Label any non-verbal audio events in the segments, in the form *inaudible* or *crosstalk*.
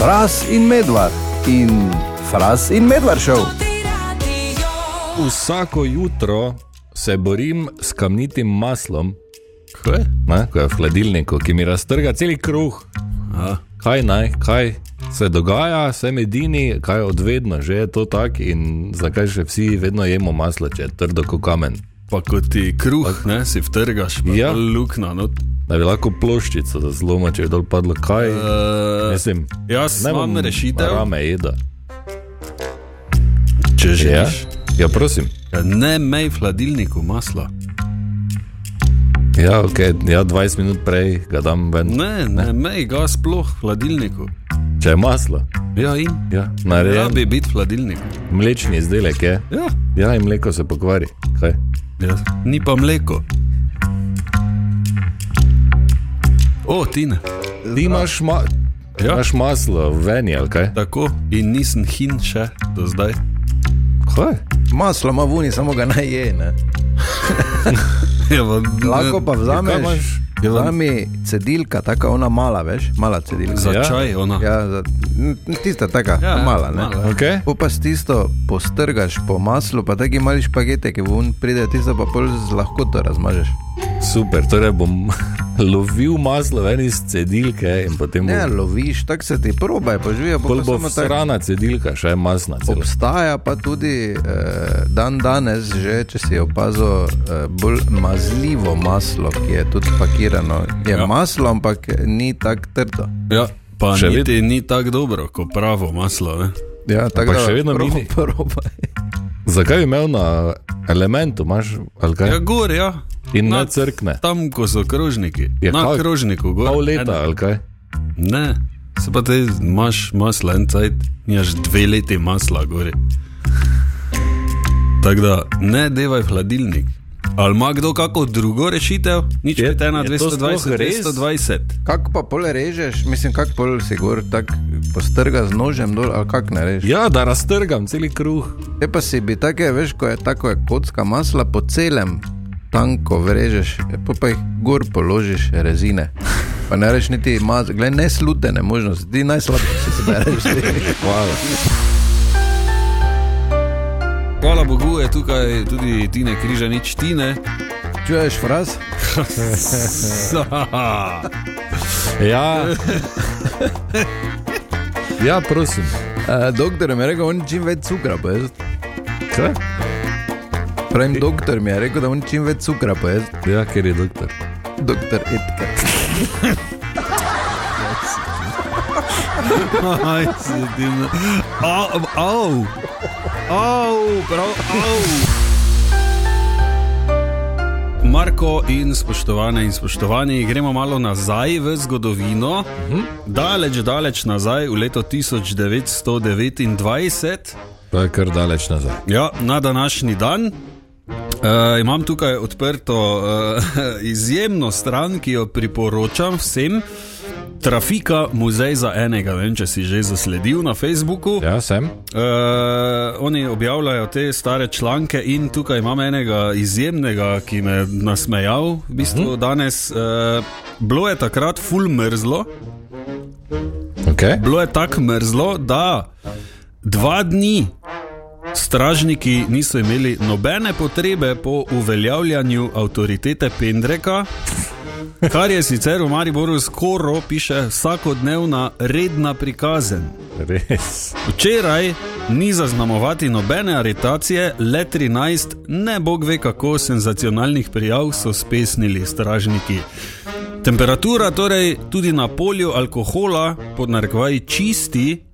Fras in medvard in fras in medvard šel. Vsako jutro se borim s kamnitim maslom, Kaj? ne, ko je v hladilniku, ki mi raztrga cel kruh. A, Kaj naj, kaj se dogaja, sem edini, kaj odvedno že je to tako in zakaj še vsi vedno jemo maslo, če je trdo kot kamen. pa ko ti kruh, ne, si vtrgaš, pa Ja. ja. lukna. No. Da bi lahko ploščico za zloma, če je dol padlo kaj. Uh, Mislim, jaz imam rešitev, Rame jeda. če Ja, želiš. ja, prosim. Ja. Ne mej v hladilniku masla. Ja, okay. ja, 20 minut prej ga dam ven. Ne, ne mej ga sploh v hladilniku. Če je maslo, Ja, in ja, narejen. rabi biti v hladilniku. Mlečni izdelek je. Ja, Ja, in mleko se pokvari. Kaj? ja. ni pa mleko. O, Tina. Ti imaš, ma Ja. imaš maslo veni, ali kaj? Tako in nisem hin še do zdaj. Kaj? Maslo ima vuni, samo ga naj je. Ne? *laughs* Ja, pa, Lahko pa Kaj vzameš. imaš? Ja, vam- Vzami cedilka, taka ona mala, veš, mala cedilka. Za Ja. čaj, ona. Ja, za, tista taka, Ja, ja, ja, mala. Ne? mala. Okay. Po pa s tisto postrgaš po maslu, pa taki mali špagete, ki vun pride, tisto pa pol z lahkoto razmažeš. Super, torej bom lovil maslo ven iz cedilke in potem Ne, bo, loviš, tako se ti probaj, poživijo pa pol pa bo samo tako. srana cedilka, še masna celo. Obstaja pa tudi eh, dan danes, že, če si opazil, eh, bolj mazljivo maslo, ki je tudi pakirano. Je Ja. maslo, ampak ni tako trdo. Ja, pa Še niti ni tako dobro, kot pravo maslo. Ne? Ja, tako Ampak še vedno probaj. Zakaj bi imel na elementu, imaš ali kaj? Ja, gor, ja. In ne Na- crkne. Tam, ko so krožniki. Je Na kak- krožniku, gor. Pol leta Ene. ali kaj? Ne, se pa te imaš maslo en cajt, nimaš dve leti masla gori. Tako da ne devaj hladilnik. Ali ima kdo kako drugo rešitev? Nič Je- pet ena je to sploh 220, res? 220. Kako pa pol režeš, mislim, kako pol si gor tako postrga z nožem dol, ali kako ne režeš. Ja, da raztrgam cel kruh. Te pa si bi take, veš, ko je tako je kocka masla po celem tanko vrežeš, e, pa, pa jih gor položiš rezine. Pa ne rečeš niti maz, gledaj, ne slutene možnosti, ti najslabše si zbereš. *laughs* Hvala. Hvala Bogu je tukaj tudi Tine Križanič, Tine. Čuješ fraz? *laughs* Ja. ja, prosim. Uh, doktor mi je rekel, on čim več cukra pojez. Kaj? Pravim, doktor mi je rekel, da on čim več cukra pojez. Ja, ker je doktor. Doktor Edgar. *laughs* Aj, se Tina. Au, au, au, prav, au. Marko in spoštovane in spoštovani, gremo malo nazaj v zgodovino, daleč, daleč nazaj v leto 1929. To je kar daleč nazaj. Ja, na današnji dan uh, imam tukaj odprto uh, *laughs* izjemno stran, ki jo priporočam vsem. Trafika, muzej za enega, vem, če si že zasledil na Facebooku. Ja, sem. Uh, oni objavljajo te stare članke, in tukaj imam enega izjemnega, ki me je nasmejal. V bistvu uh -huh. danes uh, bilo je takrat full mrzlo, Okay. bilo je tako mrzlo, da dva dni stražniki niso imeli nobene potrebe po uveljavljanju avtoritete Pendreka. Kar je sicer v Mariboru skoro piše vsakodnevna redna prikazen. Res. Včeraj ni zaznamovati nobene aretacije, le 13, ne bog ve kako senzacionalnih prijav so spesnili stražniki. Temperatura torej tudi na polju alkohola pod narekovaji čisti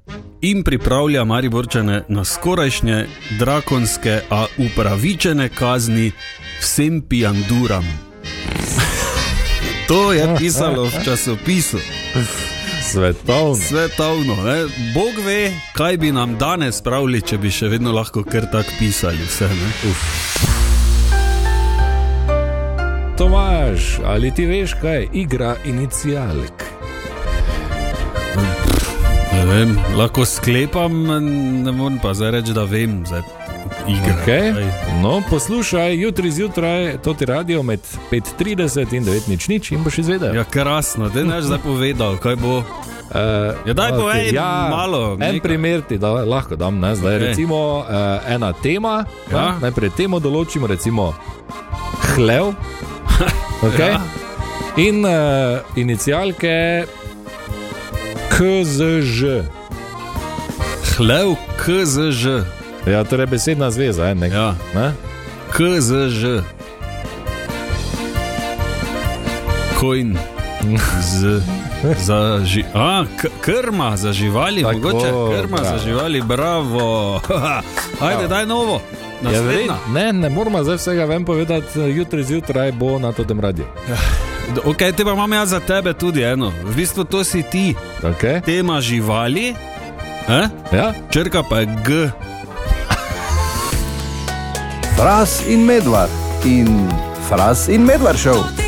in pripravlja Mariborčane na skorajšnje drakonske, a upravičene kazni vsem pijanduram. To je pisalo v časopisu. Svetovno. Svetovno, ne? Bog ve, kaj bi nam danes pravili, če bi še vedno lahko kar tako pisali. Vse? Tomaž, ali ti veš, kaj je igra inicijalk? ne vem, lahko sklepam, ne morem pa zdaj reči, da vem. Zdaj, igra, Okay. No, poslušaj, jutri zjutraj to ti radio med 5:30 in 9:00 in boš izvedel. Ja, krasno, da ne znaš zdaj povedal, kaj bo. Uh, Ja, daj povej malo, En nekaj. primer ti da, lahko dam. Ne? Zdaj, okay. Recimo uh, ena tema. Ja. Ja. Najprej temo določimo, recimo hlev. *laughs* Okay? Ja. Ja. In uh, inicialke KZŽ. Hlev KZŽ. Ja, torej besedna zveza. Ne? Ja. Ne? KZŽ. Kojn. Z. Za ži A, krma za živali, Tako, mogoče krma za bravo. živali, bravo. *laughs* Ajde, daj novo. Ja, verjetno. ne, ne moramo zdaj vsega vem povedati, jutri zjutraj bo na tem radiju. D- Ok, te pa imam jaz za tebe tudi eno. V bistvu to si ti, Okay? tema živali, eh? Ja? črka pa je G. Fras in medvard in Fras in medvard šel.